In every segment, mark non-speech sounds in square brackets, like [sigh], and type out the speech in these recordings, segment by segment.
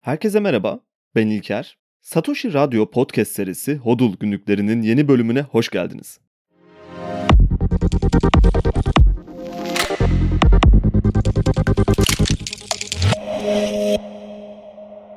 Herkese merhaba, ben İlker. Satoshi Radyo podcast serisi Hodul günlüklerinin yeni bölümüne hoş geldiniz.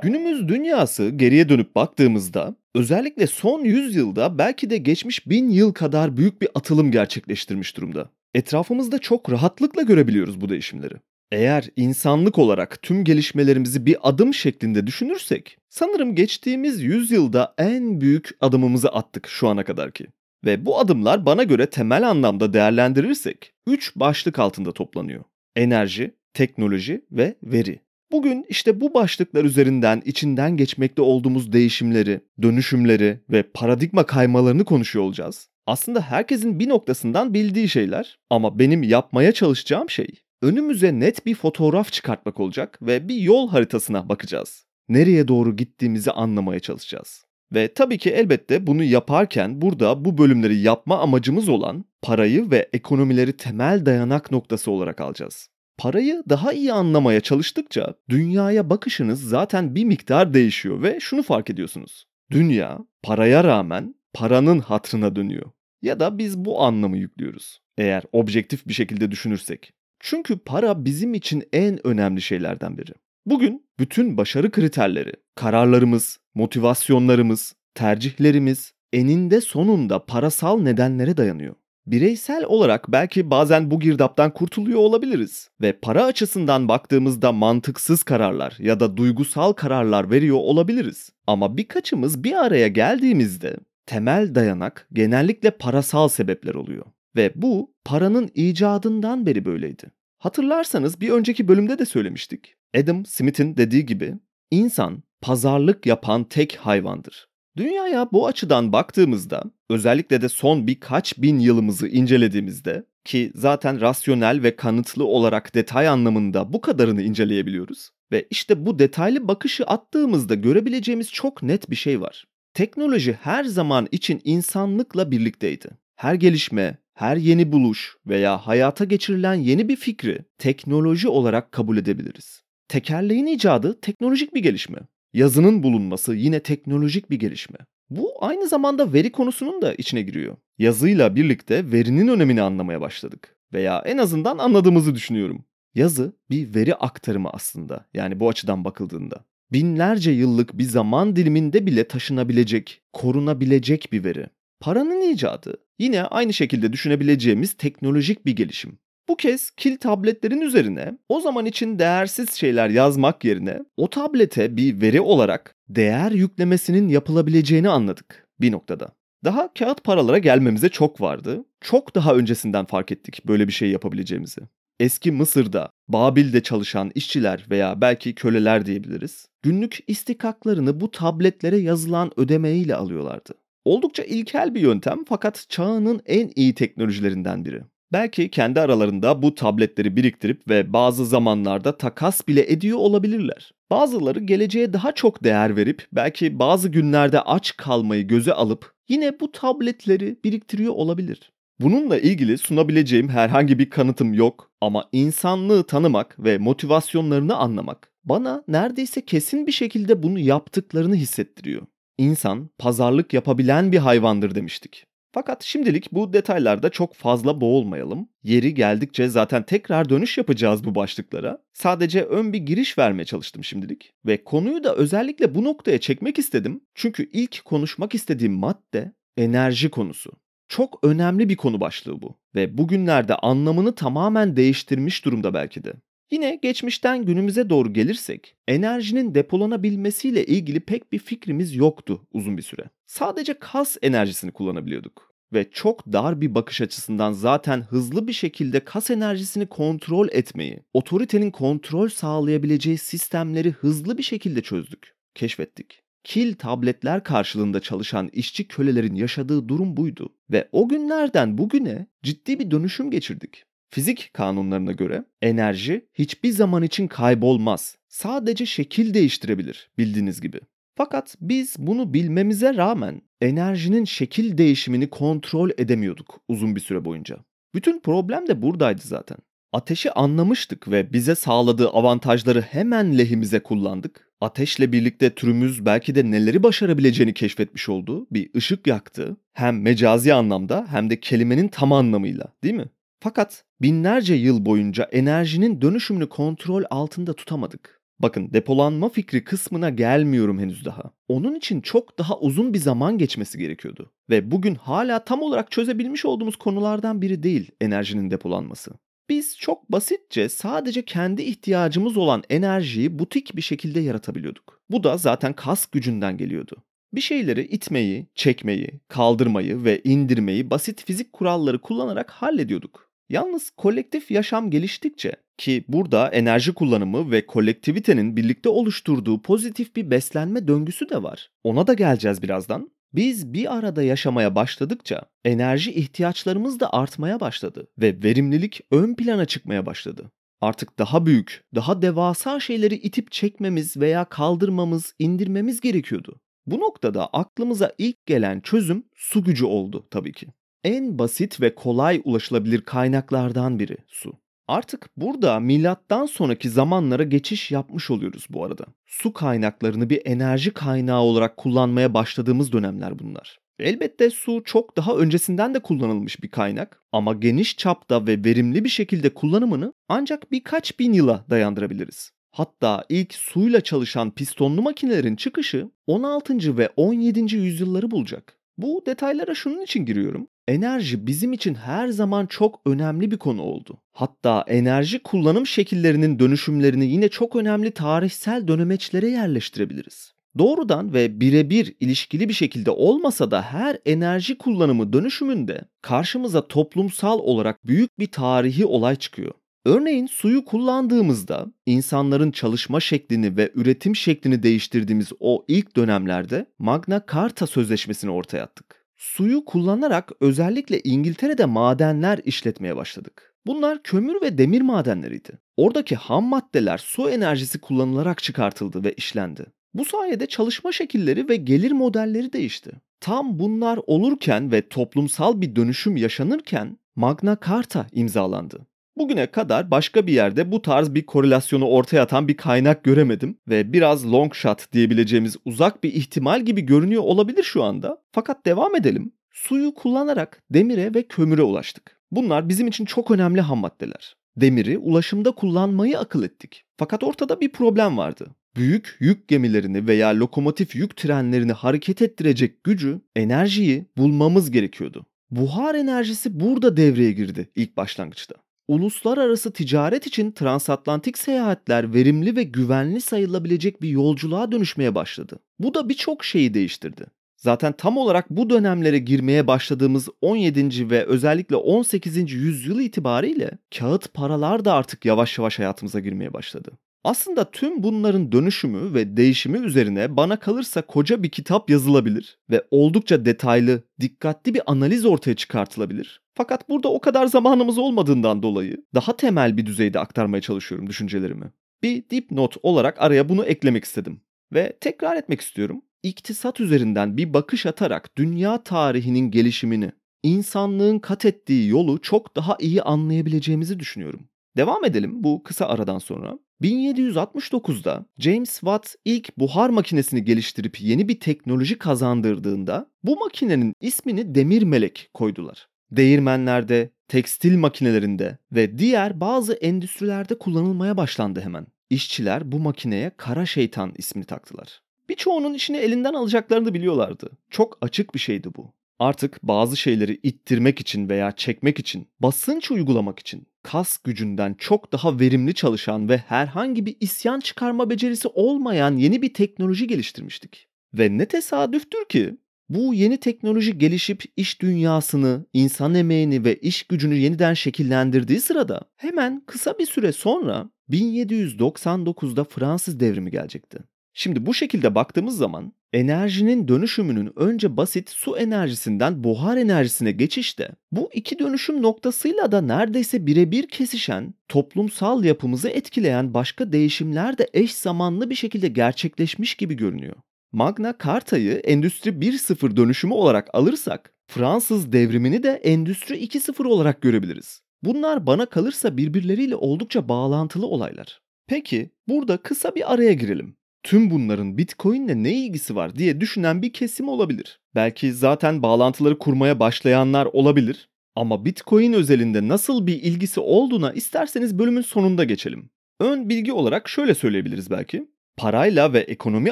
Günümüz dünyası geriye dönüp baktığımızda özellikle son 100 yılda belki de geçmiş 1000 yıl kadar büyük bir atılım gerçekleştirmiş durumda. Etrafımızda çok rahatlıkla görebiliyoruz bu değişimleri. Eğer insanlık olarak tüm gelişmelerimizi bir adım şeklinde düşünürsek, sanırım geçtiğimiz yüzyılda en büyük adımımızı attık şu ana kadarki. Ve bu adımlar bana göre temel anlamda değerlendirirsek 3 başlık altında toplanıyor. Enerji, teknoloji ve veri. Bugün işte bu başlıklar üzerinden içinden geçmekte olduğumuz değişimleri, dönüşümleri ve paradigma kaymalarını konuşuyor olacağız. Aslında herkesin bir noktasından bildiği şeyler ama benim yapmaya çalışacağım şey önümüze net bir fotoğraf çıkartmak olacak ve bir yol haritasına bakacağız. Nereye doğru gittiğimizi anlamaya çalışacağız. Ve tabii ki elbette bunu yaparken burada bu bölümleri yapma amacımız olan parayı ve ekonomileri temel dayanak noktası olarak alacağız. Parayı daha iyi anlamaya çalıştıkça dünyaya bakışınız zaten bir miktar değişiyor ve şunu fark ediyorsunuz. Dünya paraya rağmen paranın hatrına dönüyor. Ya da biz bu anlamı yüklüyoruz. Eğer objektif bir şekilde düşünürsek. Çünkü para bizim için en önemli şeylerden biri. Bugün bütün başarı kriterleri, kararlarımız, motivasyonlarımız, tercihlerimiz eninde sonunda parasal nedenlere dayanıyor. Bireysel olarak belki bazen bu girdaptan kurtuluyor olabiliriz ve para açısından baktığımızda mantıksız kararlar ya da duygusal kararlar veriyor olabiliriz. Ama birkaçımız bir araya geldiğimizde temel dayanak genellikle parasal sebepler oluyor. Ve bu paranın icadından beri böyleydi. Hatırlarsanız bir önceki bölümde de söylemiştik. Adam Smith'in dediği gibi insan pazarlık yapan tek hayvandır. Dünyaya bu açıdan baktığımızda özellikle de son birkaç bin yılımızı incelediğimizde ki zaten rasyonel ve kanıtlı olarak detay anlamında bu kadarını inceleyebiliyoruz. Ve işte bu detaylı bakışı attığımızda görebileceğimiz çok net bir şey var. Teknoloji her zaman için insanlıkla birlikteydi. Her gelişme, her yeni buluş veya hayata geçirilen yeni bir fikri teknoloji olarak kabul edebiliriz. Tekerleğin icadı teknolojik bir gelişme. Yazının bulunması yine teknolojik bir gelişme. Bu aynı zamanda veri konusunun da içine giriyor. Yazıyla birlikte verinin önemini anlamaya başladık. Veya en azından anladığımızı düşünüyorum. Yazı bir veri aktarımı aslında. Yani bu açıdan bakıldığında. Binlerce yıllık bir zaman diliminde bile taşınabilecek, korunabilecek bir veri. Paranın icadı yine aynı şekilde düşünebileceğimiz teknolojik bir gelişim. Bu kez kil tabletlerin üzerine o zaman için değersiz şeyler yazmak yerine o tablete bir veri olarak değer yüklemesinin yapılabileceğini anladık bir noktada. Daha kağıt paralara gelmemize çok vardı. Çok daha öncesinden fark ettik böyle bir şey yapabileceğimizi. Eski Mısır'da, Babil'de çalışan işçiler veya belki köleler diyebiliriz. Günlük istikaklarını bu tabletlere yazılan ödemeyle alıyorlardı. Oldukça ilkel bir yöntem fakat çağının en iyi teknolojilerinden biri. Belki kendi aralarında bu tabletleri biriktirip ve bazı zamanlarda takas bile ediyor olabilirler. Bazıları geleceğe daha çok değer verip belki bazı günlerde aç kalmayı göze alıp yine bu tabletleri biriktiriyor olabilir. Bununla ilgili sunabileceğim herhangi bir kanıtım yok ama insanlığı tanımak ve motivasyonlarını anlamak bana neredeyse kesin bir şekilde bunu yaptıklarını hissettiriyor. İnsan pazarlık yapabilen bir hayvandır demiştik. Fakat şimdilik bu detaylarda çok fazla boğulmayalım. Yeri geldikçe zaten tekrar dönüş yapacağız bu başlıklara. Sadece ön bir giriş vermeye çalıştım şimdilik. Ve konuyu da özellikle bu noktaya çekmek istedim. Çünkü ilk konuşmak istediğim madde enerji konusu. Çok önemli bir konu başlığı bu ve bugünlerde anlamını tamamen değiştirmiş durumda belki de. Yine geçmişten günümüze doğru gelirsek, enerjinin depolanabilmesiyle ilgili pek bir fikrimiz yoktu uzun bir süre. Sadece kas enerjisini kullanabiliyorduk ve çok dar bir bakış açısından zaten hızlı bir şekilde kas enerjisini kontrol etmeyi, otoritenin kontrol sağlayabileceği sistemleri hızlı bir şekilde çözdük, keşfettik. Kil tabletler karşılığında çalışan işçi kölelerin yaşadığı durum buydu ve o günlerden bugüne ciddi bir dönüşüm geçirdik. Fizik kanunlarına göre enerji hiçbir zaman için kaybolmaz. Sadece şekil değiştirebilir bildiğiniz gibi. Fakat biz bunu bilmemize rağmen enerjinin şekil değişimini kontrol edemiyorduk uzun bir süre boyunca. Bütün problem de buradaydı zaten. Ateşi anlamıştık ve bize sağladığı avantajları hemen lehimize kullandık. Ateşle birlikte türümüz belki de neleri başarabileceğini keşfetmiş oldu. Bir ışık yaktı. Hem mecazi anlamda hem de kelimenin tam anlamıyla değil mi? Fakat binlerce yıl boyunca enerjinin dönüşümünü kontrol altında tutamadık. Bakın depolanma fikri kısmına gelmiyorum henüz daha. Onun için çok daha uzun bir zaman geçmesi gerekiyordu. Ve bugün hala tam olarak çözebilmiş olduğumuz konulardan biri değil enerjinin depolanması. Biz çok basitçe sadece kendi ihtiyacımız olan enerjiyi butik bir şekilde yaratabiliyorduk. Bu da zaten kas gücünden geliyordu. Bir şeyleri itmeyi, çekmeyi, kaldırmayı ve indirmeyi basit fizik kuralları kullanarak hallediyorduk. Yalnız kolektif yaşam geliştikçe ki burada enerji kullanımı ve kolektivitenin birlikte oluşturduğu pozitif bir beslenme döngüsü de var. Ona da geleceğiz birazdan. Biz bir arada yaşamaya başladıkça enerji ihtiyaçlarımız da artmaya başladı ve verimlilik ön plana çıkmaya başladı. Artık daha büyük, daha devasa şeyleri itip çekmemiz veya kaldırmamız, indirmemiz gerekiyordu. Bu noktada aklımıza ilk gelen çözüm su gücü oldu tabii ki. En basit ve kolay ulaşılabilir kaynaklardan biri su. Artık burada milattan sonraki zamanlara geçiş yapmış oluyoruz bu arada. Su kaynaklarını bir enerji kaynağı olarak kullanmaya başladığımız dönemler bunlar. Elbette su çok daha öncesinden de kullanılmış bir kaynak ama geniş çapta ve verimli bir şekilde kullanımını ancak birkaç bin yıla dayandırabiliriz. Hatta ilk suyla çalışan pistonlu makinelerin çıkışı 16. ve 17. yüzyılları bulacak. Bu detaylara şunun için giriyorum. Enerji bizim için her zaman çok önemli bir konu oldu. Hatta enerji kullanım şekillerinin dönüşümlerini yine çok önemli tarihsel dönemeçlere yerleştirebiliriz. Doğrudan ve birebir ilişkili bir şekilde olmasa da her enerji kullanımı dönüşümünde karşımıza toplumsal olarak büyük bir tarihi olay çıkıyor. Örneğin suyu kullandığımızda insanların çalışma şeklini ve üretim şeklini değiştirdiğimiz o ilk dönemlerde Magna Carta Sözleşmesi'ni ortaya attık. Suyu kullanarak özellikle İngiltere'de madenler işletmeye başladık. Bunlar kömür ve demir madenleriydi. Oradaki ham maddeler su enerjisi kullanılarak çıkartıldı ve işlendi. Bu sayede çalışma şekilleri ve gelir modelleri değişti. Tam bunlar olurken ve toplumsal bir dönüşüm yaşanırken Magna Carta imzalandı. Bugüne kadar başka bir yerde bu tarz bir korelasyonu ortaya atan bir kaynak göremedim ve biraz long shot diyebileceğimiz uzak bir ihtimal gibi görünüyor olabilir şu anda. Fakat devam edelim. Suyu kullanarak demire ve kömüre ulaştık. Bunlar bizim için çok önemli ham maddeler. Demiri ulaşımda kullanmayı akıl ettik. Fakat ortada bir problem vardı. Büyük yük gemilerini veya lokomotif yük trenlerini hareket ettirecek gücü, enerjiyi bulmamız gerekiyordu. Buhar enerjisi burada devreye girdi ilk başlangıçta. Uluslararası ticaret için transatlantik seyahatler verimli ve güvenli sayılabilecek bir yolculuğa dönüşmeye başladı. Bu da birçok şeyi değiştirdi. Zaten tam olarak bu dönemlere girmeye başladığımız 17. ve özellikle 18. yüzyıl itibariyle kağıt paralar da artık yavaş yavaş hayatımıza girmeye başladı. Aslında tüm bunların dönüşümü ve değişimi üzerine bana kalırsa koca bir kitap yazılabilir ve oldukça detaylı, dikkatli bir analiz ortaya çıkartılabilir. Fakat burada o kadar zamanımız olmadığından dolayı daha temel bir düzeyde aktarmaya çalışıyorum düşüncelerimi. Bir dipnot olarak araya bunu eklemek istedim ve tekrar etmek istiyorum. İktisat üzerinden bir bakış atarak dünya tarihinin gelişimini, insanlığın kat ettiği yolu çok daha iyi anlayabileceğimizi düşünüyorum. Devam edelim bu kısa aradan sonra. 1769'da James Watt ilk buhar makinesini geliştirip yeni bir teknoloji kazandırdığında bu makinenin ismini demir melek koydular. Değirmenlerde, tekstil makinelerinde ve diğer bazı endüstrilerde kullanılmaya başlandı hemen. İşçiler bu makineye kara şeytan ismini taktılar. Birçoğunun işini elinden alacaklarını biliyorlardı. Çok açık bir şeydi bu. Artık bazı şeyleri ittirmek için veya çekmek için, basınç uygulamak için kas gücünden çok daha verimli çalışan ve herhangi bir isyan çıkarma becerisi olmayan yeni bir teknoloji geliştirmiştik. Ve ne tesadüftür ki bu yeni teknoloji gelişip iş dünyasını, insan emeğini ve iş gücünü yeniden şekillendirdiği sırada hemen kısa bir süre sonra 1799'da Fransız devrimi gelecekti. Şimdi bu şekilde baktığımız zaman enerjinin dönüşümünün önce basit su enerjisinden buhar enerjisine geçişte bu iki dönüşüm noktasıyla da neredeyse birebir kesişen, toplumsal yapımızı etkileyen başka değişimler de eş zamanlı bir şekilde gerçekleşmiş gibi görünüyor. Magna Carta'yı Endüstri 1.0 dönüşümü olarak alırsak Fransız devrimini de Endüstri 2.0 olarak görebiliriz. Bunlar bana kalırsa birbirleriyle oldukça bağlantılı olaylar. Peki burada kısa bir araya girelim. Tüm bunların Bitcoin'le ne ilgisi var diye düşünen bir kesim olabilir. Belki zaten bağlantıları kurmaya başlayanlar olabilir. Ama Bitcoin özelinde nasıl bir ilgisi olduğuna isterseniz bölümün sonunda geçelim. Ön bilgi olarak şöyle söyleyebiliriz belki. Parayla ve ekonomi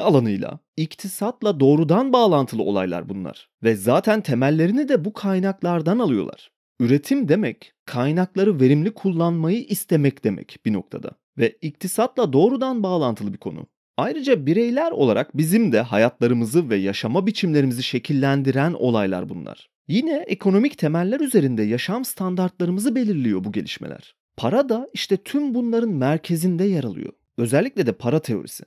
alanıyla, iktisatla doğrudan bağlantılı olaylar bunlar. Ve zaten temellerini de bu kaynaklardan alıyorlar. Üretim demek, kaynakları verimli kullanmayı istemek demek bir noktada. Ve iktisatla doğrudan bağlantılı bir konu. Ayrıca bireyler olarak bizim de hayatlarımızı ve yaşama biçimlerimizi şekillendiren olaylar bunlar. Yine ekonomik temeller üzerinde yaşam standartlarımızı belirliyor bu gelişmeler. Para da işte tüm bunların merkezinde yer alıyor. Özellikle de para teorisi.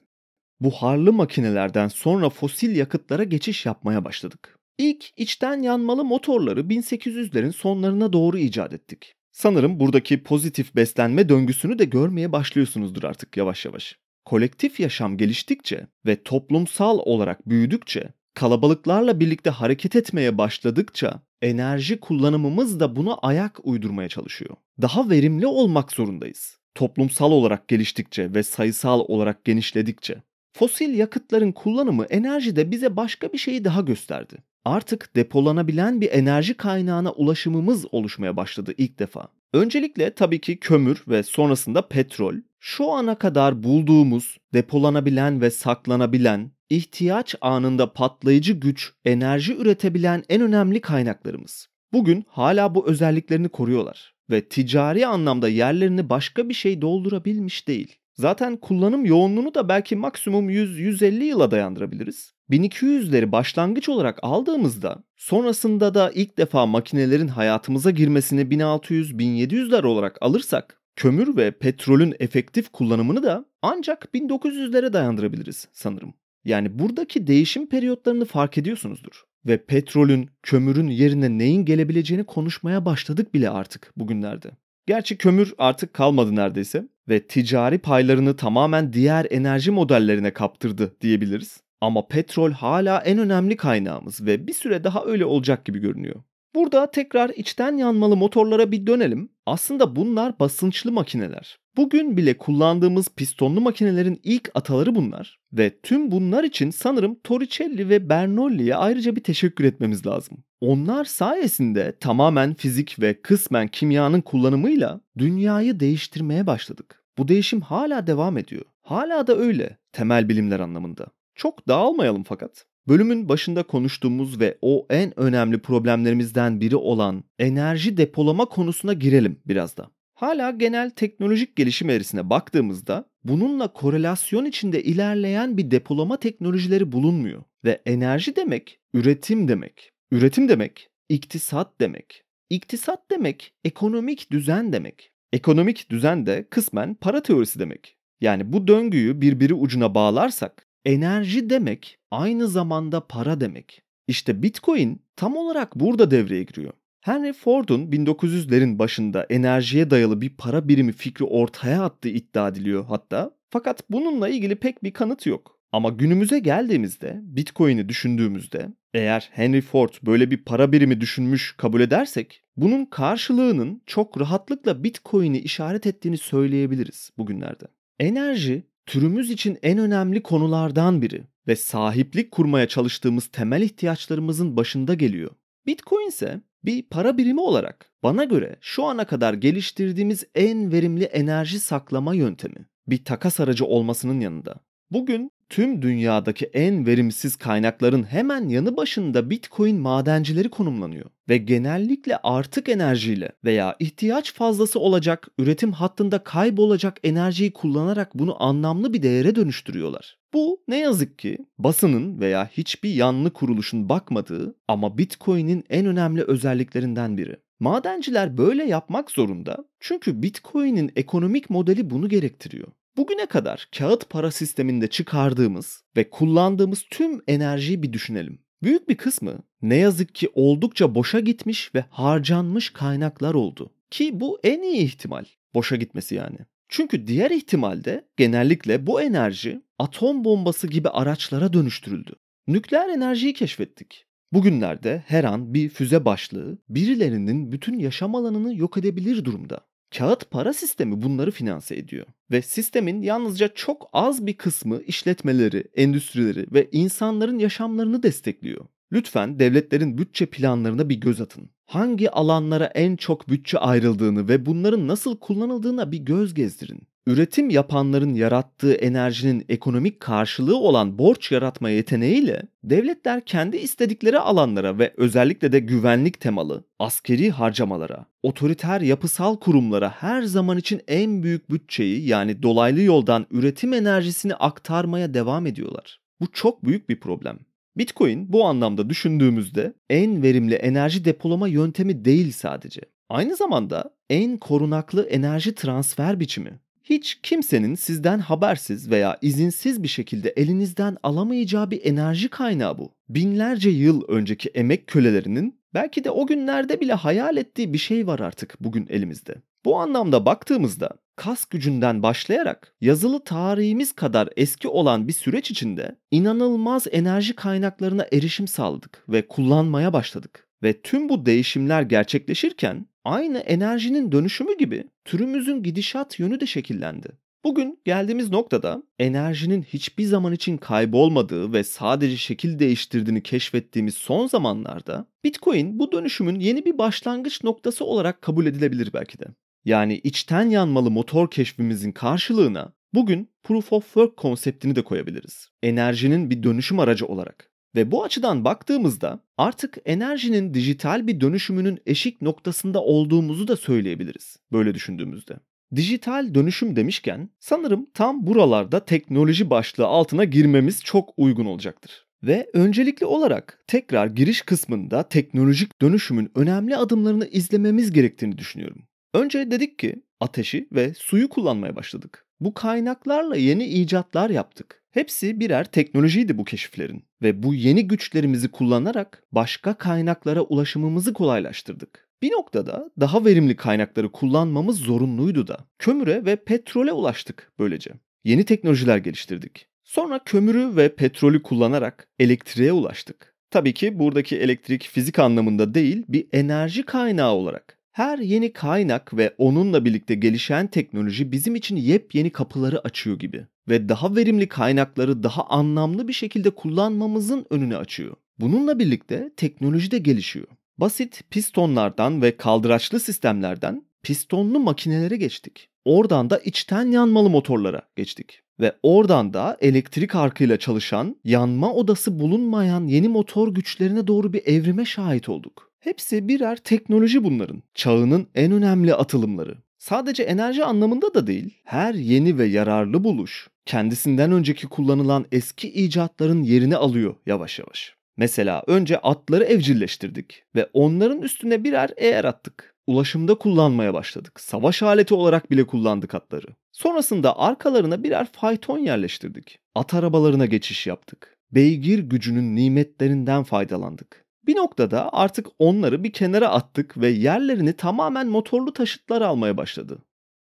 Buharlı makinelerden sonra fosil yakıtlara geçiş yapmaya başladık. İlk içten yanmalı motorları 1800'lerin sonlarına doğru icat ettik. Sanırım buradaki pozitif beslenme döngüsünü de görmeye başlıyorsunuzdur artık yavaş yavaş. Kolektif yaşam geliştikçe ve toplumsal olarak büyüdükçe, kalabalıklarla birlikte hareket etmeye başladıkça enerji kullanımımız da buna ayak uydurmaya çalışıyor. Daha verimli olmak zorundayız. Toplumsal olarak geliştikçe ve sayısal olarak genişledikçe. Fosil yakıtların kullanımı enerjide bize başka bir şeyi daha gösterdi. Artık depolanabilen bir enerji kaynağına ulaşımımız oluşmaya başladı ilk defa. Öncelikle tabii ki kömür ve sonrasında petrol, şu ana kadar bulduğumuz, depolanabilen ve saklanabilen, ihtiyaç anında patlayıcı güç, enerji üretebilen en önemli kaynaklarımız. Bugün hala bu özelliklerini koruyorlar ve ticari anlamda yerlerini başka bir şey doldurabilmiş değil. Zaten kullanım yoğunluğunu da belki maksimum 100-150 yıla dayandırabiliriz. 1200'leri başlangıç olarak aldığımızda sonrasında da ilk defa makinelerin hayatımıza girmesini 1600-1700'ler olarak alırsak kömür ve petrolün efektif kullanımını da ancak 1900'lere dayandırabiliriz sanırım. Yani buradaki değişim periyotlarını fark ediyorsunuzdur. Ve petrolün, kömürün yerine neyin gelebileceğini konuşmaya başladık bile artık bugünlerde. Gerçi kömür artık kalmadı neredeyse ve ticari paylarını tamamen diğer enerji modellerine kaptırdı diyebiliriz. Ama petrol hala en önemli kaynağımız ve bir süre daha öyle olacak gibi görünüyor. Burada tekrar içten yanmalı motorlara bir dönelim. Aslında bunlar basınçlı makineler. Bugün bile kullandığımız pistonlu makinelerin ilk ataları bunlar ve tüm bunlar için sanırım Torricelli ve Bernoulli'ye ayrıca bir teşekkür etmemiz lazım. Onlar sayesinde tamamen fizik ve kısmen kimyanın kullanımıyla dünyayı değiştirmeye başladık. Bu değişim hala devam ediyor. Hala da öyle temel bilimler anlamında. Çok dağılmayalım fakat. Bölümün başında konuştuğumuz ve o en önemli problemlerimizden biri olan enerji depolama konusuna girelim biraz da. Hala genel teknolojik gelişim eğrisine baktığımızda bununla korelasyon içinde ilerleyen bir depolama teknolojileri bulunmuyor. Ve enerji demek üretim demek. Üretim demek iktisat demek. İktisat demek ekonomik düzen demek. Ekonomik düzen de kısmen para teorisi demek. Yani bu döngüyü birbiri ucuna bağlarsak enerji demek aynı zamanda para demek. İşte Bitcoin tam olarak burada devreye giriyor. Henry Ford'un 1900'lerin başında enerjiye dayalı bir para birimi fikri ortaya attığı iddia ediliyor hatta. Fakat bununla ilgili pek bir kanıt yok. Ama günümüze geldiğimizde Bitcoin'i düşündüğümüzde eğer Henry Ford böyle bir para birimi düşünmüş kabul edersek bunun karşılığının çok rahatlıkla Bitcoin'i işaret ettiğini söyleyebiliriz bugünlerde. Enerji türümüz için en önemli konulardan biri ve sahiplik kurmaya çalıştığımız temel ihtiyaçlarımızın başında geliyor. Bitcoin ise bir para birimi olarak bana göre şu ana kadar geliştirdiğimiz en verimli enerji saklama yöntemi. Bir takas aracı olmasının yanında. Bugün tüm dünyadaki en verimsiz kaynakların hemen yanı başında Bitcoin madencileri konumlanıyor ve genellikle artık enerjiyle veya ihtiyaç fazlası olacak üretim hattında kaybolacak enerjiyi kullanarak bunu anlamlı bir değere dönüştürüyorlar. Bu ne yazık ki basının veya hiçbir yanlı kuruluşun bakmadığı ama Bitcoin'in en önemli özelliklerinden biri. Madenciler böyle yapmak zorunda çünkü Bitcoin'in ekonomik modeli bunu gerektiriyor. Bugüne kadar kağıt para sisteminde çıkardığımız ve kullandığımız tüm enerjiyi bir düşünelim. Büyük bir kısmı ne yazık ki oldukça boşa gitmiş ve harcanmış kaynaklar oldu. Ki bu en iyi ihtimal. Boşa gitmesi yani. Çünkü diğer ihtimalde genellikle bu enerji atom bombası gibi araçlara dönüştürüldü. Nükleer enerjiyi keşfettik. Bugünlerde her an bir füze başlığı birilerinin bütün yaşam alanını yok edebilir durumda. Kağıt para sistemi bunları finanse ediyor ve sistemin yalnızca çok az bir kısmı işletmeleri, endüstrileri ve insanların yaşamlarını destekliyor. Lütfen devletlerin bütçe planlarına bir göz atın. Hangi alanlara en çok bütçe ayrıldığını ve bunların nasıl kullanıldığına bir göz gezdirin. Üretim yapanların yarattığı enerjinin ekonomik karşılığı olan borç yaratma yeteneğiyle devletler kendi istedikleri alanlara ve özellikle de güvenlik temalı askeri harcamalara, otoriter yapısal kurumlara her zaman için en büyük bütçeyi yani dolaylı yoldan üretim enerjisini aktarmaya devam ediyorlar. Bu çok büyük bir problem. Bitcoin bu anlamda düşündüğümüzde en verimli enerji depolama yöntemi değil sadece. Aynı zamanda en korunaklı enerji transfer biçimi. Hiç kimsenin sizden habersiz veya izinsiz bir şekilde elinizden alamayacağı bir enerji kaynağı bu. Binlerce yıl önceki emek kölelerinin belki de o günlerde bile hayal ettiği bir şey var artık bugün elimizde. Bu anlamda baktığımızda kas gücünden başlayarak yazılı tarihimiz kadar eski olan bir süreç içinde inanılmaz enerji kaynaklarına erişim sağladık ve kullanmaya başladık. Ve tüm bu değişimler gerçekleşirken aynı enerjinin dönüşümü gibi türümüzün gidişat yönü de şekillendi. Bugün geldiğimiz noktada enerjinin hiçbir zaman için kaybolmadığı ve sadece şekil değiştirdiğini keşfettiğimiz son zamanlarda Bitcoin bu dönüşümün yeni bir başlangıç noktası olarak kabul edilebilir belki de. Yani içten yanmalı motor keşfimizin karşılığına bugün Proof of Work konseptini de koyabiliriz. Enerjinin bir dönüşüm aracı olarak. Ve bu açıdan baktığımızda artık enerjinin dijital bir dönüşümünün eşik noktasında olduğumuzu da söyleyebiliriz böyle düşündüğümüzde. Dijital dönüşüm demişken sanırım tam buralarda teknoloji başlığı altına girmemiz çok uygun olacaktır. Ve öncelikli olarak tekrar giriş kısmında teknolojik dönüşümün önemli adımlarını izlememiz gerektiğini düşünüyorum. Önce dedik ki ateşi ve suyu kullanmaya başladık. Bu kaynaklarla yeni icatlar yaptık. Hepsi birer teknolojiydi bu keşiflerin ve bu yeni güçlerimizi kullanarak başka kaynaklara ulaşımımızı kolaylaştırdık. Bir noktada daha verimli kaynakları kullanmamız zorunluydu da. Kömüre ve petrole ulaştık böylece. Yeni teknolojiler geliştirdik. Sonra kömürü ve petrolü kullanarak elektriğe ulaştık. Tabii ki buradaki elektrik fizik anlamında değil bir enerji kaynağı olarak. Her yeni kaynak ve onunla birlikte gelişen teknoloji bizim için yepyeni kapıları açıyor gibi ve daha verimli kaynakları daha anlamlı bir şekilde kullanmamızın önünü açıyor. Bununla birlikte teknoloji de gelişiyor. Basit pistonlardan ve kaldıraçlı sistemlerden pistonlu makinelere geçtik. Oradan da içten yanmalı motorlara geçtik. Ve oradan da elektrik arkıyla çalışan, yanma odası bulunmayan yeni motor güçlerine doğru bir evrime şahit olduk. Hepsi birer teknoloji bunların. Çağının en önemli atılımları. Sadece enerji anlamında da değil, her yeni ve yararlı buluş kendisinden önceki kullanılan eski icatların yerini alıyor yavaş yavaş. Mesela önce atları evcilleştirdik ve onların üstüne birer eğer attık. Ulaşımda kullanmaya başladık. Savaş aleti olarak bile kullandık atları. Sonrasında arkalarına birer fayton yerleştirdik. At arabalarına geçiş yaptık. Beygir gücünün nimetlerinden faydalandık. Bir noktada artık onları bir kenara attık ve yerlerini tamamen motorlu taşıtlar almaya başladı.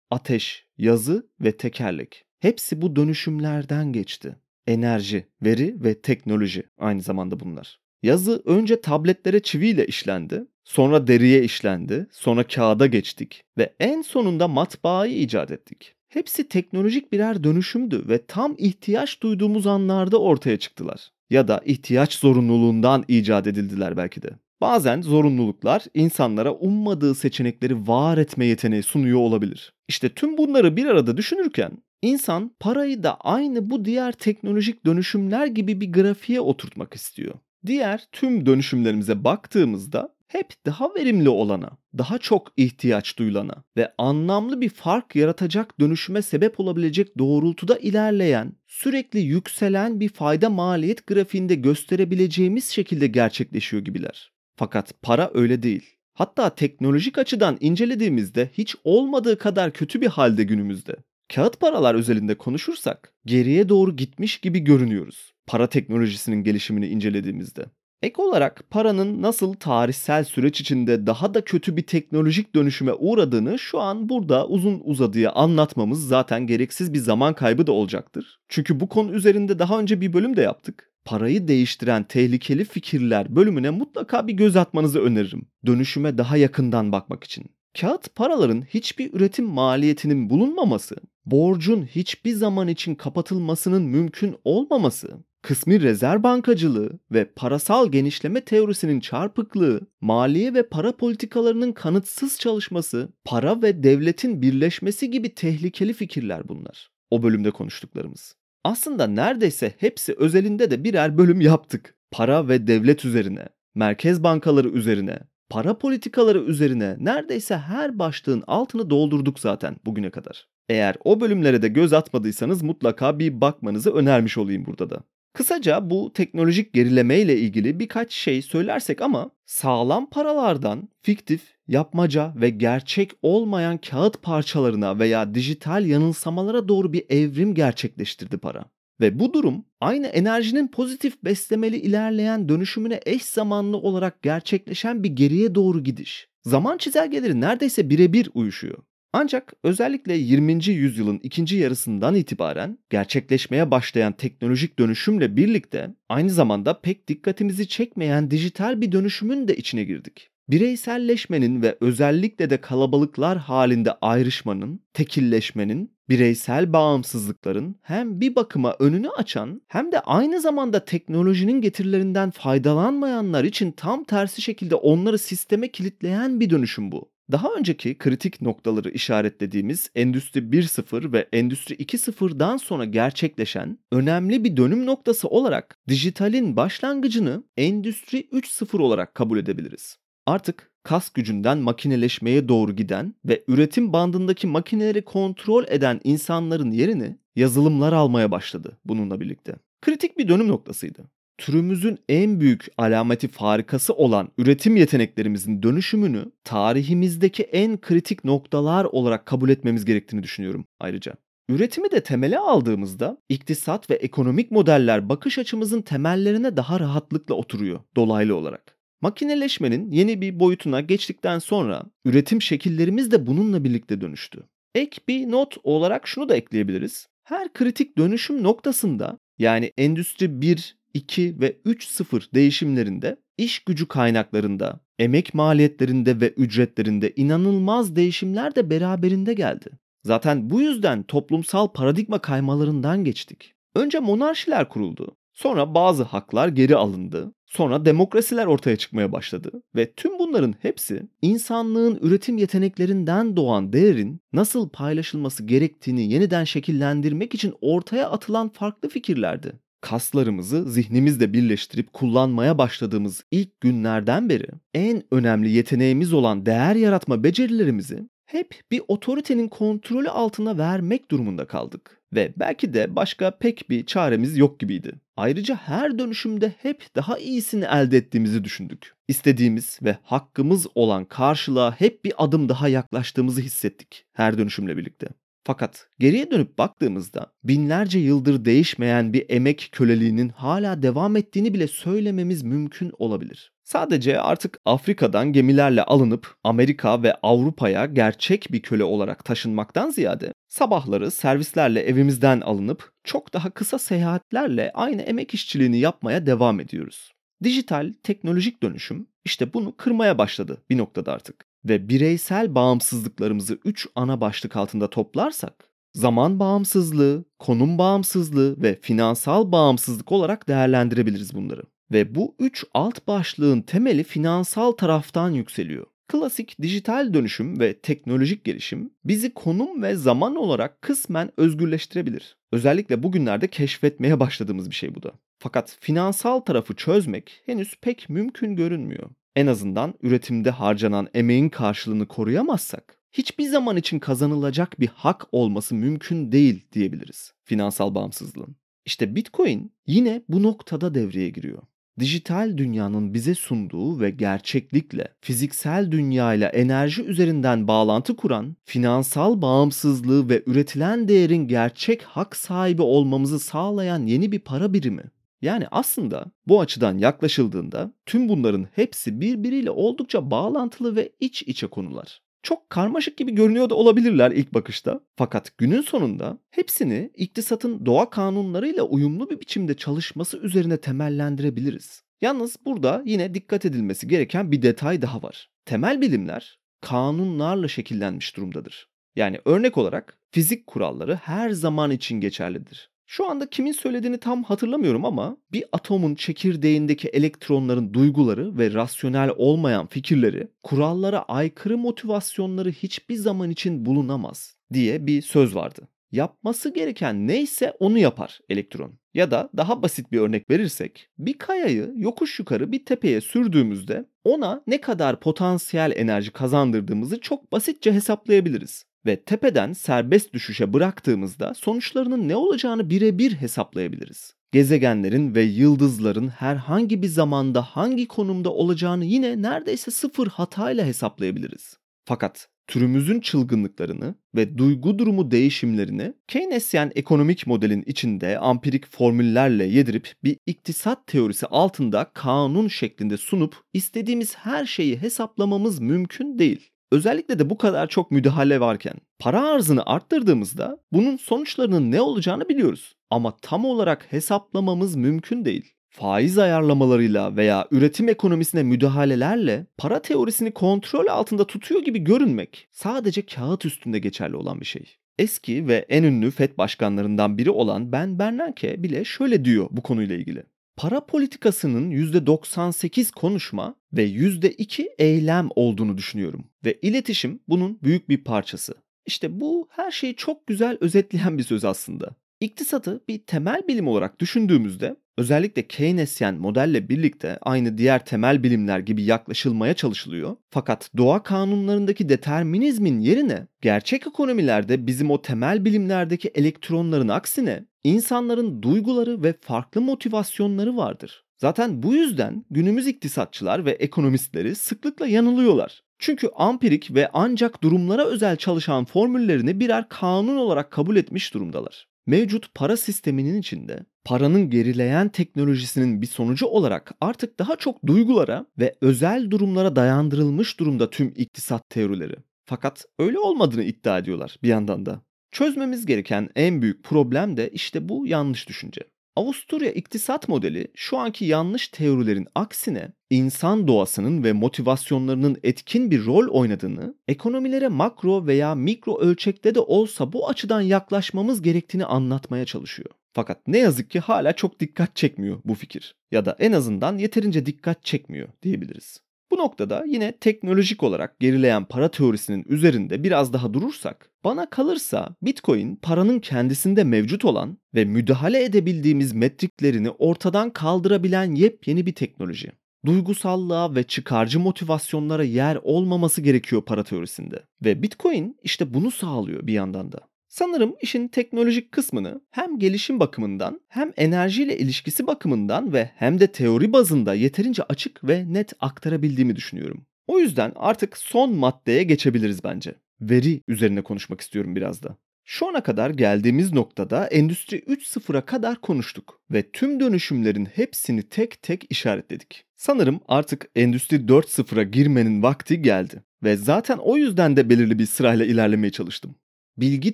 Ateş, yazı ve tekerlek. Hepsi bu dönüşümlerden geçti. Enerji, veri ve teknoloji aynı zamanda bunlar. Yazı önce tabletlere çiviyle işlendi, sonra deriye işlendi, sonra kağıda geçtik ve en sonunda matbaayı icat ettik. Hepsi teknolojik birer dönüşümdü ve tam ihtiyaç duyduğumuz anlarda ortaya çıktılar. Ya da ihtiyaç zorunluluğundan icat edildiler belki de. Bazen zorunluluklar insanlara ummadığı seçenekleri var etme yeteneği sunuyor olabilir. İşte tüm bunları bir arada düşünürken insan parayı da aynı bu diğer teknolojik dönüşümler gibi bir grafiğe oturtmak istiyor. Diğer tüm dönüşümlerimize baktığımızda hep daha verimli olana, daha çok ihtiyaç duyulana ve anlamlı bir fark yaratacak dönüşüme sebep olabilecek doğrultuda ilerleyen, sürekli yükselen bir fayda maliyet grafiğinde gösterebileceğimiz şekilde gerçekleşiyor gibiler. Fakat para öyle değil. Hatta teknolojik açıdan incelediğimizde hiç olmadığı kadar kötü bir halde günümüzde. Kağıt paralar özelinde konuşursak geriye doğru gitmiş gibi görünüyoruz. Para teknolojisinin gelişimini incelediğimizde. Ek olarak paranın nasıl tarihsel süreç içinde daha da kötü bir teknolojik dönüşüme uğradığını şu an burada uzun uzadıya anlatmamız zaten gereksiz bir zaman kaybı da olacaktır. Çünkü bu konu üzerinde daha önce bir bölüm de yaptık. parayı değiştiren tehlikeli fikirler bölümüne mutlaka bir göz atmanızı öneririm. Dönüşüme daha yakından bakmak için. Kağıt paraların hiçbir üretim maliyetinin bulunmaması, borcun hiçbir zaman için kapatılmasının mümkün olmaması, kısmi rezerv bankacılığı ve parasal genişleme teorisinin çarpıklığı, maliye ve para politikalarının kanıtsız çalışması, para ve devletin birleşmesi gibi tehlikeli fikirler bunlar. O bölümde konuştuklarımız. Aslında neredeyse hepsi özelinde de birer bölüm yaptık. Para ve devlet üzerine, merkez bankaları üzerine, para politikaları üzerine neredeyse her başlığın altını doldurduk zaten bugüne kadar. Eğer o bölümlere de göz atmadıysanız mutlaka bir bakmanızı önermiş olayım burada da. Kısaca bu teknolojik gerileme ile ilgili birkaç şey söylersek ama sağlam paralardan fiktif, yapmaca ve gerçek olmayan kağıt parçalarına veya dijital yanılsamalara doğru bir evrim gerçekleştirdi para. Ve bu durum aynı enerjinin pozitif beslemeli ilerleyen dönüşümüne eş zamanlı olarak gerçekleşen bir geriye doğru gidiş. Zaman çizelgeleri neredeyse birebir uyuşuyor. Ancak özellikle 20. yüzyılın ikinci yarısından itibaren gerçekleşmeye başlayan teknolojik dönüşümle birlikte aynı zamanda pek dikkatimizi çekmeyen dijital bir dönüşümün de içine girdik. Bireyselleşmenin ve özellikle de kalabalıklar halinde ayrışmanın, tekilleşmenin, bireysel bağımsızlıkların hem bir bakıma önünü açan hem de aynı zamanda teknolojinin getirilerinden faydalanmayanlar için tam tersi şekilde onları sisteme kilitleyen bir dönüşüm bu. Daha önceki kritik noktaları işaretlediğimiz Endüstri 1.0 ve Endüstri 2.0'dan sonra gerçekleşen önemli bir dönüm noktası olarak dijitalin başlangıcını Endüstri 3.0 olarak kabul edebiliriz. Artık kas gücünden makineleşmeye doğru giden ve üretim bandındaki makineleri kontrol eden insanların yerini yazılımlar almaya başladı bununla birlikte. Kritik bir dönüm noktasıydı türümüzün en büyük alameti farikası olan üretim yeteneklerimizin dönüşümünü tarihimizdeki en kritik noktalar olarak kabul etmemiz gerektiğini düşünüyorum ayrıca. Üretimi de temele aldığımızda iktisat ve ekonomik modeller bakış açımızın temellerine daha rahatlıkla oturuyor dolaylı olarak. Makineleşmenin yeni bir boyutuna geçtikten sonra üretim şekillerimiz de bununla birlikte dönüştü. Ek bir not olarak şunu da ekleyebiliriz. Her kritik dönüşüm noktasında yani Endüstri 1, 2 ve 3.0 değişimlerinde iş gücü kaynaklarında, emek maliyetlerinde ve ücretlerinde inanılmaz değişimler de beraberinde geldi. Zaten bu yüzden toplumsal paradigma kaymalarından geçtik. Önce monarşiler kuruldu. Sonra bazı haklar geri alındı. Sonra demokrasiler ortaya çıkmaya başladı ve tüm bunların hepsi insanlığın üretim yeteneklerinden doğan değerin nasıl paylaşılması gerektiğini yeniden şekillendirmek için ortaya atılan farklı fikirlerdi kaslarımızı zihnimizle birleştirip kullanmaya başladığımız ilk günlerden beri en önemli yeteneğimiz olan değer yaratma becerilerimizi hep bir otoritenin kontrolü altına vermek durumunda kaldık. Ve belki de başka pek bir çaremiz yok gibiydi. Ayrıca her dönüşümde hep daha iyisini elde ettiğimizi düşündük. İstediğimiz ve hakkımız olan karşılığa hep bir adım daha yaklaştığımızı hissettik her dönüşümle birlikte. Fakat geriye dönüp baktığımızda binlerce yıldır değişmeyen bir emek köleliğinin hala devam ettiğini bile söylememiz mümkün olabilir. Sadece artık Afrika'dan gemilerle alınıp Amerika ve Avrupa'ya gerçek bir köle olarak taşınmaktan ziyade sabahları servislerle evimizden alınıp çok daha kısa seyahatlerle aynı emek işçiliğini yapmaya devam ediyoruz. Dijital teknolojik dönüşüm işte bunu kırmaya başladı bir noktada artık ve bireysel bağımsızlıklarımızı 3 ana başlık altında toplarsak, zaman bağımsızlığı, konum bağımsızlığı ve finansal bağımsızlık olarak değerlendirebiliriz bunları. Ve bu üç alt başlığın temeli finansal taraftan yükseliyor. Klasik dijital dönüşüm ve teknolojik gelişim bizi konum ve zaman olarak kısmen özgürleştirebilir. Özellikle bugünlerde keşfetmeye başladığımız bir şey bu da. Fakat finansal tarafı çözmek henüz pek mümkün görünmüyor en azından üretimde harcanan emeğin karşılığını koruyamazsak hiçbir zaman için kazanılacak bir hak olması mümkün değil diyebiliriz finansal bağımsızlığın. İşte Bitcoin yine bu noktada devreye giriyor. Dijital dünyanın bize sunduğu ve gerçeklikle, fiziksel dünyayla enerji üzerinden bağlantı kuran, finansal bağımsızlığı ve üretilen değerin gerçek hak sahibi olmamızı sağlayan yeni bir para birimi. Yani aslında bu açıdan yaklaşıldığında tüm bunların hepsi birbiriyle oldukça bağlantılı ve iç içe konular. Çok karmaşık gibi görünüyor da olabilirler ilk bakışta. Fakat günün sonunda hepsini iktisatın doğa kanunlarıyla uyumlu bir biçimde çalışması üzerine temellendirebiliriz. Yalnız burada yine dikkat edilmesi gereken bir detay daha var. Temel bilimler kanunlarla şekillenmiş durumdadır. Yani örnek olarak fizik kuralları her zaman için geçerlidir. Şu anda kimin söylediğini tam hatırlamıyorum ama bir atomun çekirdeğindeki elektronların duyguları ve rasyonel olmayan fikirleri, kurallara aykırı motivasyonları hiçbir zaman için bulunamaz diye bir söz vardı. Yapması gereken neyse onu yapar elektron. Ya da daha basit bir örnek verirsek, bir kayayı yokuş yukarı bir tepeye sürdüğümüzde ona ne kadar potansiyel enerji kazandırdığımızı çok basitçe hesaplayabiliriz ve tepeden serbest düşüşe bıraktığımızda sonuçlarının ne olacağını birebir hesaplayabiliriz. Gezegenlerin ve yıldızların herhangi bir zamanda hangi konumda olacağını yine neredeyse sıfır hatayla hesaplayabiliriz. Fakat türümüzün çılgınlıklarını ve duygu durumu değişimlerini Keynesyen ekonomik modelin içinde ampirik formüllerle yedirip bir iktisat teorisi altında kanun şeklinde sunup istediğimiz her şeyi hesaplamamız mümkün değil. Özellikle de bu kadar çok müdahale varken para arzını arttırdığımızda bunun sonuçlarının ne olacağını biliyoruz. Ama tam olarak hesaplamamız mümkün değil. Faiz ayarlamalarıyla veya üretim ekonomisine müdahalelerle para teorisini kontrol altında tutuyor gibi görünmek sadece kağıt üstünde geçerli olan bir şey. Eski ve en ünlü FED başkanlarından biri olan Ben Bernanke bile şöyle diyor bu konuyla ilgili. Para politikasının %98 konuşma ve %2 eylem olduğunu düşünüyorum ve iletişim bunun büyük bir parçası. İşte bu her şeyi çok güzel [laughs] özetleyen bir söz aslında. İktisatı bir temel bilim olarak düşündüğümüzde özellikle Keynesyen modelle birlikte aynı diğer temel bilimler gibi yaklaşılmaya çalışılıyor. Fakat doğa kanunlarındaki determinizmin yerine gerçek ekonomilerde bizim o temel bilimlerdeki elektronların aksine insanların duyguları ve farklı motivasyonları vardır. Zaten bu yüzden günümüz iktisatçılar ve ekonomistleri sıklıkla yanılıyorlar. Çünkü ampirik ve ancak durumlara özel çalışan formüllerini birer kanun olarak kabul etmiş durumdalar. Mevcut para sisteminin içinde paranın gerileyen teknolojisinin bir sonucu olarak artık daha çok duygulara ve özel durumlara dayandırılmış durumda tüm iktisat teorileri. Fakat öyle olmadığını iddia ediyorlar bir yandan da. Çözmemiz gereken en büyük problem de işte bu yanlış düşünce. Avusturya iktisat modeli şu anki yanlış teorilerin aksine insan doğasının ve motivasyonlarının etkin bir rol oynadığını, ekonomilere makro veya mikro ölçekte de olsa bu açıdan yaklaşmamız gerektiğini anlatmaya çalışıyor. Fakat ne yazık ki hala çok dikkat çekmiyor bu fikir ya da en azından yeterince dikkat çekmiyor diyebiliriz. Bu noktada yine teknolojik olarak gerileyen para teorisinin üzerinde biraz daha durursak, bana kalırsa Bitcoin paranın kendisinde mevcut olan ve müdahale edebildiğimiz metriklerini ortadan kaldırabilen yepyeni bir teknoloji. Duygusallığa ve çıkarcı motivasyonlara yer olmaması gerekiyor para teorisinde. Ve Bitcoin işte bunu sağlıyor bir yandan da. Sanırım işin teknolojik kısmını hem gelişim bakımından hem enerjiyle ilişkisi bakımından ve hem de teori bazında yeterince açık ve net aktarabildiğimi düşünüyorum. O yüzden artık son maddeye geçebiliriz bence. Veri üzerine konuşmak istiyorum biraz da. Şu ana kadar geldiğimiz noktada Endüstri 3.0'a kadar konuştuk ve tüm dönüşümlerin hepsini tek tek işaretledik. Sanırım artık Endüstri 4.0'a girmenin vakti geldi ve zaten o yüzden de belirli bir sırayla ilerlemeye çalıştım bilgi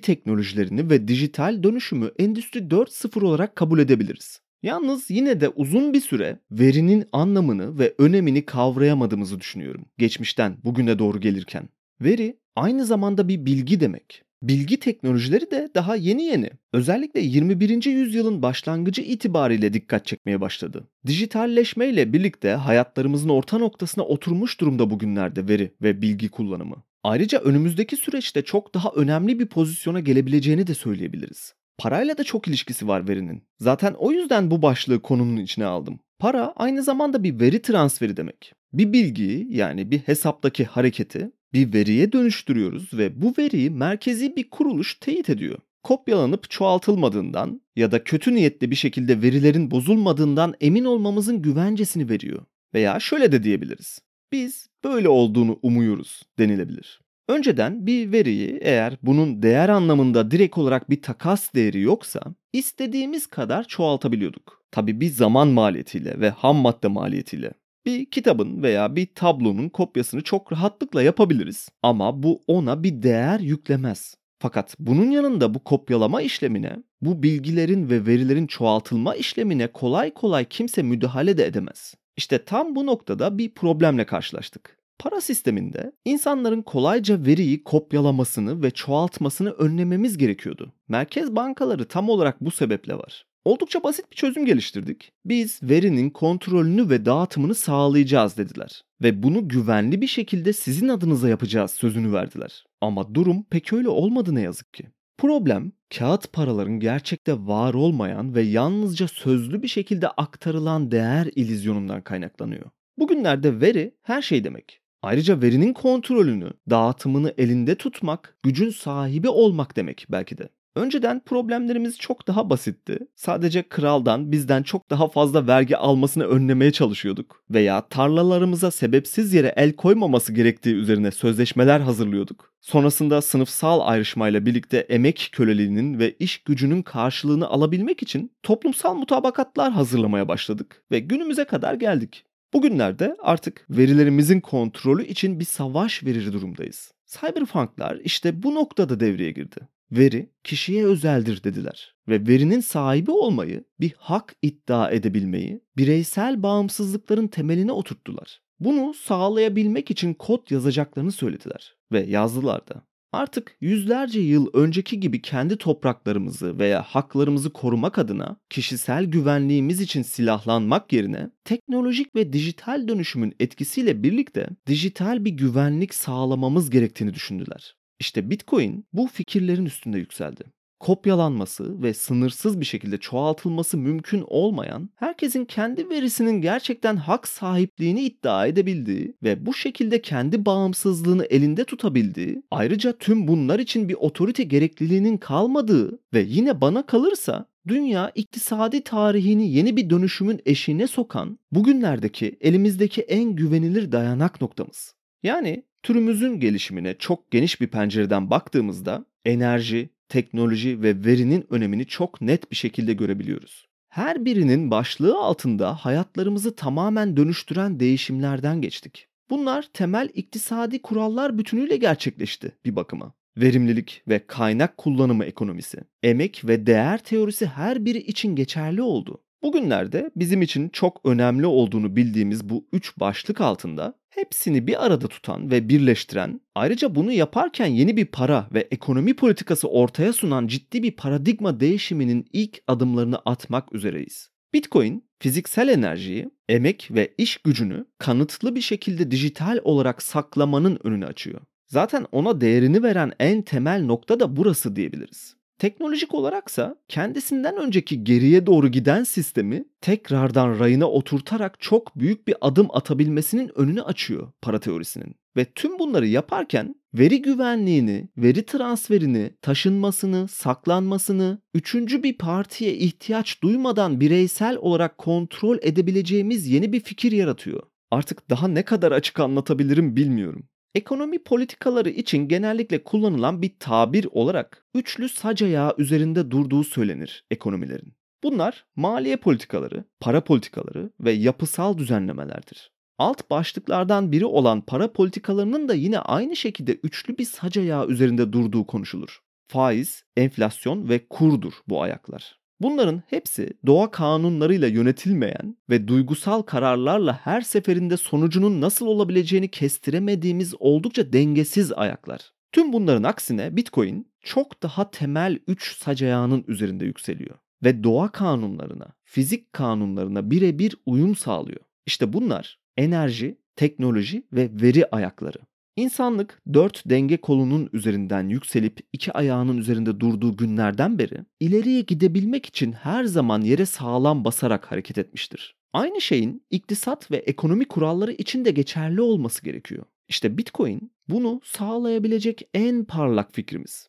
teknolojilerini ve dijital dönüşümü Endüstri 4.0 olarak kabul edebiliriz. Yalnız yine de uzun bir süre verinin anlamını ve önemini kavrayamadığımızı düşünüyorum geçmişten bugüne doğru gelirken. Veri aynı zamanda bir bilgi demek. Bilgi teknolojileri de daha yeni yeni. Özellikle 21. yüzyılın başlangıcı itibariyle dikkat çekmeye başladı. Dijitalleşme ile birlikte hayatlarımızın orta noktasına oturmuş durumda bugünlerde veri ve bilgi kullanımı. Ayrıca önümüzdeki süreçte çok daha önemli bir pozisyona gelebileceğini de söyleyebiliriz. Parayla da çok ilişkisi var verinin. Zaten o yüzden bu başlığı konunun içine aldım. Para aynı zamanda bir veri transferi demek. Bir bilgiyi yani bir hesaptaki hareketi bir veriye dönüştürüyoruz ve bu veriyi merkezi bir kuruluş teyit ediyor. Kopyalanıp çoğaltılmadığından ya da kötü niyetli bir şekilde verilerin bozulmadığından emin olmamızın güvencesini veriyor. Veya şöyle de diyebiliriz. Biz böyle olduğunu umuyoruz denilebilir. Önceden bir veriyi eğer bunun değer anlamında direkt olarak bir takas değeri yoksa istediğimiz kadar çoğaltabiliyorduk. Tabi bir zaman maliyetiyle ve ham madde maliyetiyle. Bir kitabın veya bir tablonun kopyasını çok rahatlıkla yapabiliriz ama bu ona bir değer yüklemez. Fakat bunun yanında bu kopyalama işlemine, bu bilgilerin ve verilerin çoğaltılma işlemine kolay kolay kimse müdahale de edemez. İşte tam bu noktada bir problemle karşılaştık. Para sisteminde insanların kolayca veriyi kopyalamasını ve çoğaltmasını önlememiz gerekiyordu. Merkez bankaları tam olarak bu sebeple var. Oldukça basit bir çözüm geliştirdik. Biz verinin kontrolünü ve dağıtımını sağlayacağız dediler. Ve bunu güvenli bir şekilde sizin adınıza yapacağız sözünü verdiler. Ama durum pek öyle olmadı ne yazık ki. Problem kağıt paraların gerçekte var olmayan ve yalnızca sözlü bir şekilde aktarılan değer ilizyonundan kaynaklanıyor. Bugünlerde veri her şey demek. Ayrıca verinin kontrolünü, dağıtımını elinde tutmak, gücün sahibi olmak demek belki de. Önceden problemlerimiz çok daha basitti. Sadece kraldan bizden çok daha fazla vergi almasını önlemeye çalışıyorduk. Veya tarlalarımıza sebepsiz yere el koymaması gerektiği üzerine sözleşmeler hazırlıyorduk. Sonrasında sınıfsal ayrışmayla birlikte emek köleliğinin ve iş gücünün karşılığını alabilmek için toplumsal mutabakatlar hazırlamaya başladık ve günümüze kadar geldik. Bugünlerde artık verilerimizin kontrolü için bir savaş verir durumdayız. Cyberpunklar işte bu noktada devreye girdi. Veri kişiye özeldir dediler ve verinin sahibi olmayı, bir hak iddia edebilmeyi, bireysel bağımsızlıkların temeline oturttular. Bunu sağlayabilmek için kod yazacaklarını söylediler ve yazdılar da. Artık yüzlerce yıl önceki gibi kendi topraklarımızı veya haklarımızı korumak adına kişisel güvenliğimiz için silahlanmak yerine teknolojik ve dijital dönüşümün etkisiyle birlikte dijital bir güvenlik sağlamamız gerektiğini düşündüler. İşte Bitcoin bu fikirlerin üstünde yükseldi. Kopyalanması ve sınırsız bir şekilde çoğaltılması mümkün olmayan, herkesin kendi verisinin gerçekten hak sahipliğini iddia edebildiği ve bu şekilde kendi bağımsızlığını elinde tutabildiği, ayrıca tüm bunlar için bir otorite gerekliliğinin kalmadığı ve yine bana kalırsa dünya iktisadi tarihini yeni bir dönüşümün eşiğine sokan bugünlerdeki elimizdeki en güvenilir dayanak noktamız. Yani Türümüzün gelişimine çok geniş bir pencereden baktığımızda enerji, teknoloji ve verinin önemini çok net bir şekilde görebiliyoruz. Her birinin başlığı altında hayatlarımızı tamamen dönüştüren değişimlerden geçtik. Bunlar temel iktisadi kurallar bütünüyle gerçekleşti bir bakıma. Verimlilik ve kaynak kullanımı ekonomisi, emek ve değer teorisi her biri için geçerli oldu. Bugünlerde bizim için çok önemli olduğunu bildiğimiz bu üç başlık altında hepsini bir arada tutan ve birleştiren, ayrıca bunu yaparken yeni bir para ve ekonomi politikası ortaya sunan ciddi bir paradigma değişiminin ilk adımlarını atmak üzereyiz. Bitcoin, fiziksel enerjiyi, emek ve iş gücünü kanıtlı bir şekilde dijital olarak saklamanın önünü açıyor. Zaten ona değerini veren en temel nokta da burası diyebiliriz. Teknolojik olaraksa kendisinden önceki geriye doğru giden sistemi tekrardan rayına oturtarak çok büyük bir adım atabilmesinin önünü açıyor para teorisinin. Ve tüm bunları yaparken veri güvenliğini, veri transferini, taşınmasını, saklanmasını, üçüncü bir partiye ihtiyaç duymadan bireysel olarak kontrol edebileceğimiz yeni bir fikir yaratıyor. Artık daha ne kadar açık anlatabilirim bilmiyorum. Ekonomi politikaları için genellikle kullanılan bir tabir olarak üçlü sac ayağı üzerinde durduğu söylenir ekonomilerin. Bunlar maliye politikaları, para politikaları ve yapısal düzenlemelerdir. Alt başlıklardan biri olan para politikalarının da yine aynı şekilde üçlü bir sac ayağı üzerinde durduğu konuşulur. Faiz, enflasyon ve kurdur bu ayaklar. Bunların hepsi doğa kanunlarıyla yönetilmeyen ve duygusal kararlarla her seferinde sonucunun nasıl olabileceğini kestiremediğimiz oldukça dengesiz ayaklar. Tüm bunların aksine Bitcoin çok daha temel 3 sac ayağının üzerinde yükseliyor ve doğa kanunlarına, fizik kanunlarına birebir uyum sağlıyor. İşte bunlar enerji, teknoloji ve veri ayakları. İnsanlık dört denge kolunun üzerinden yükselip iki ayağının üzerinde durduğu günlerden beri ileriye gidebilmek için her zaman yere sağlam basarak hareket etmiştir. Aynı şeyin iktisat ve ekonomi kuralları için de geçerli olması gerekiyor. İşte Bitcoin bunu sağlayabilecek en parlak fikrimiz.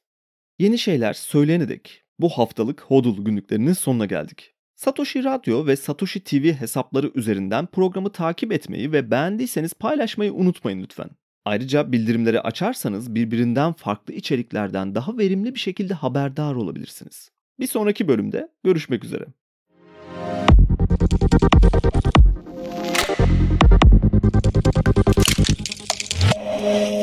Yeni şeyler söyleyene dek bu haftalık Hodul günlüklerinin sonuna geldik. Satoshi Radyo ve Satoshi TV hesapları üzerinden programı takip etmeyi ve beğendiyseniz paylaşmayı unutmayın lütfen. Ayrıca bildirimleri açarsanız birbirinden farklı içeriklerden daha verimli bir şekilde haberdar olabilirsiniz. Bir sonraki bölümde görüşmek üzere. Thank.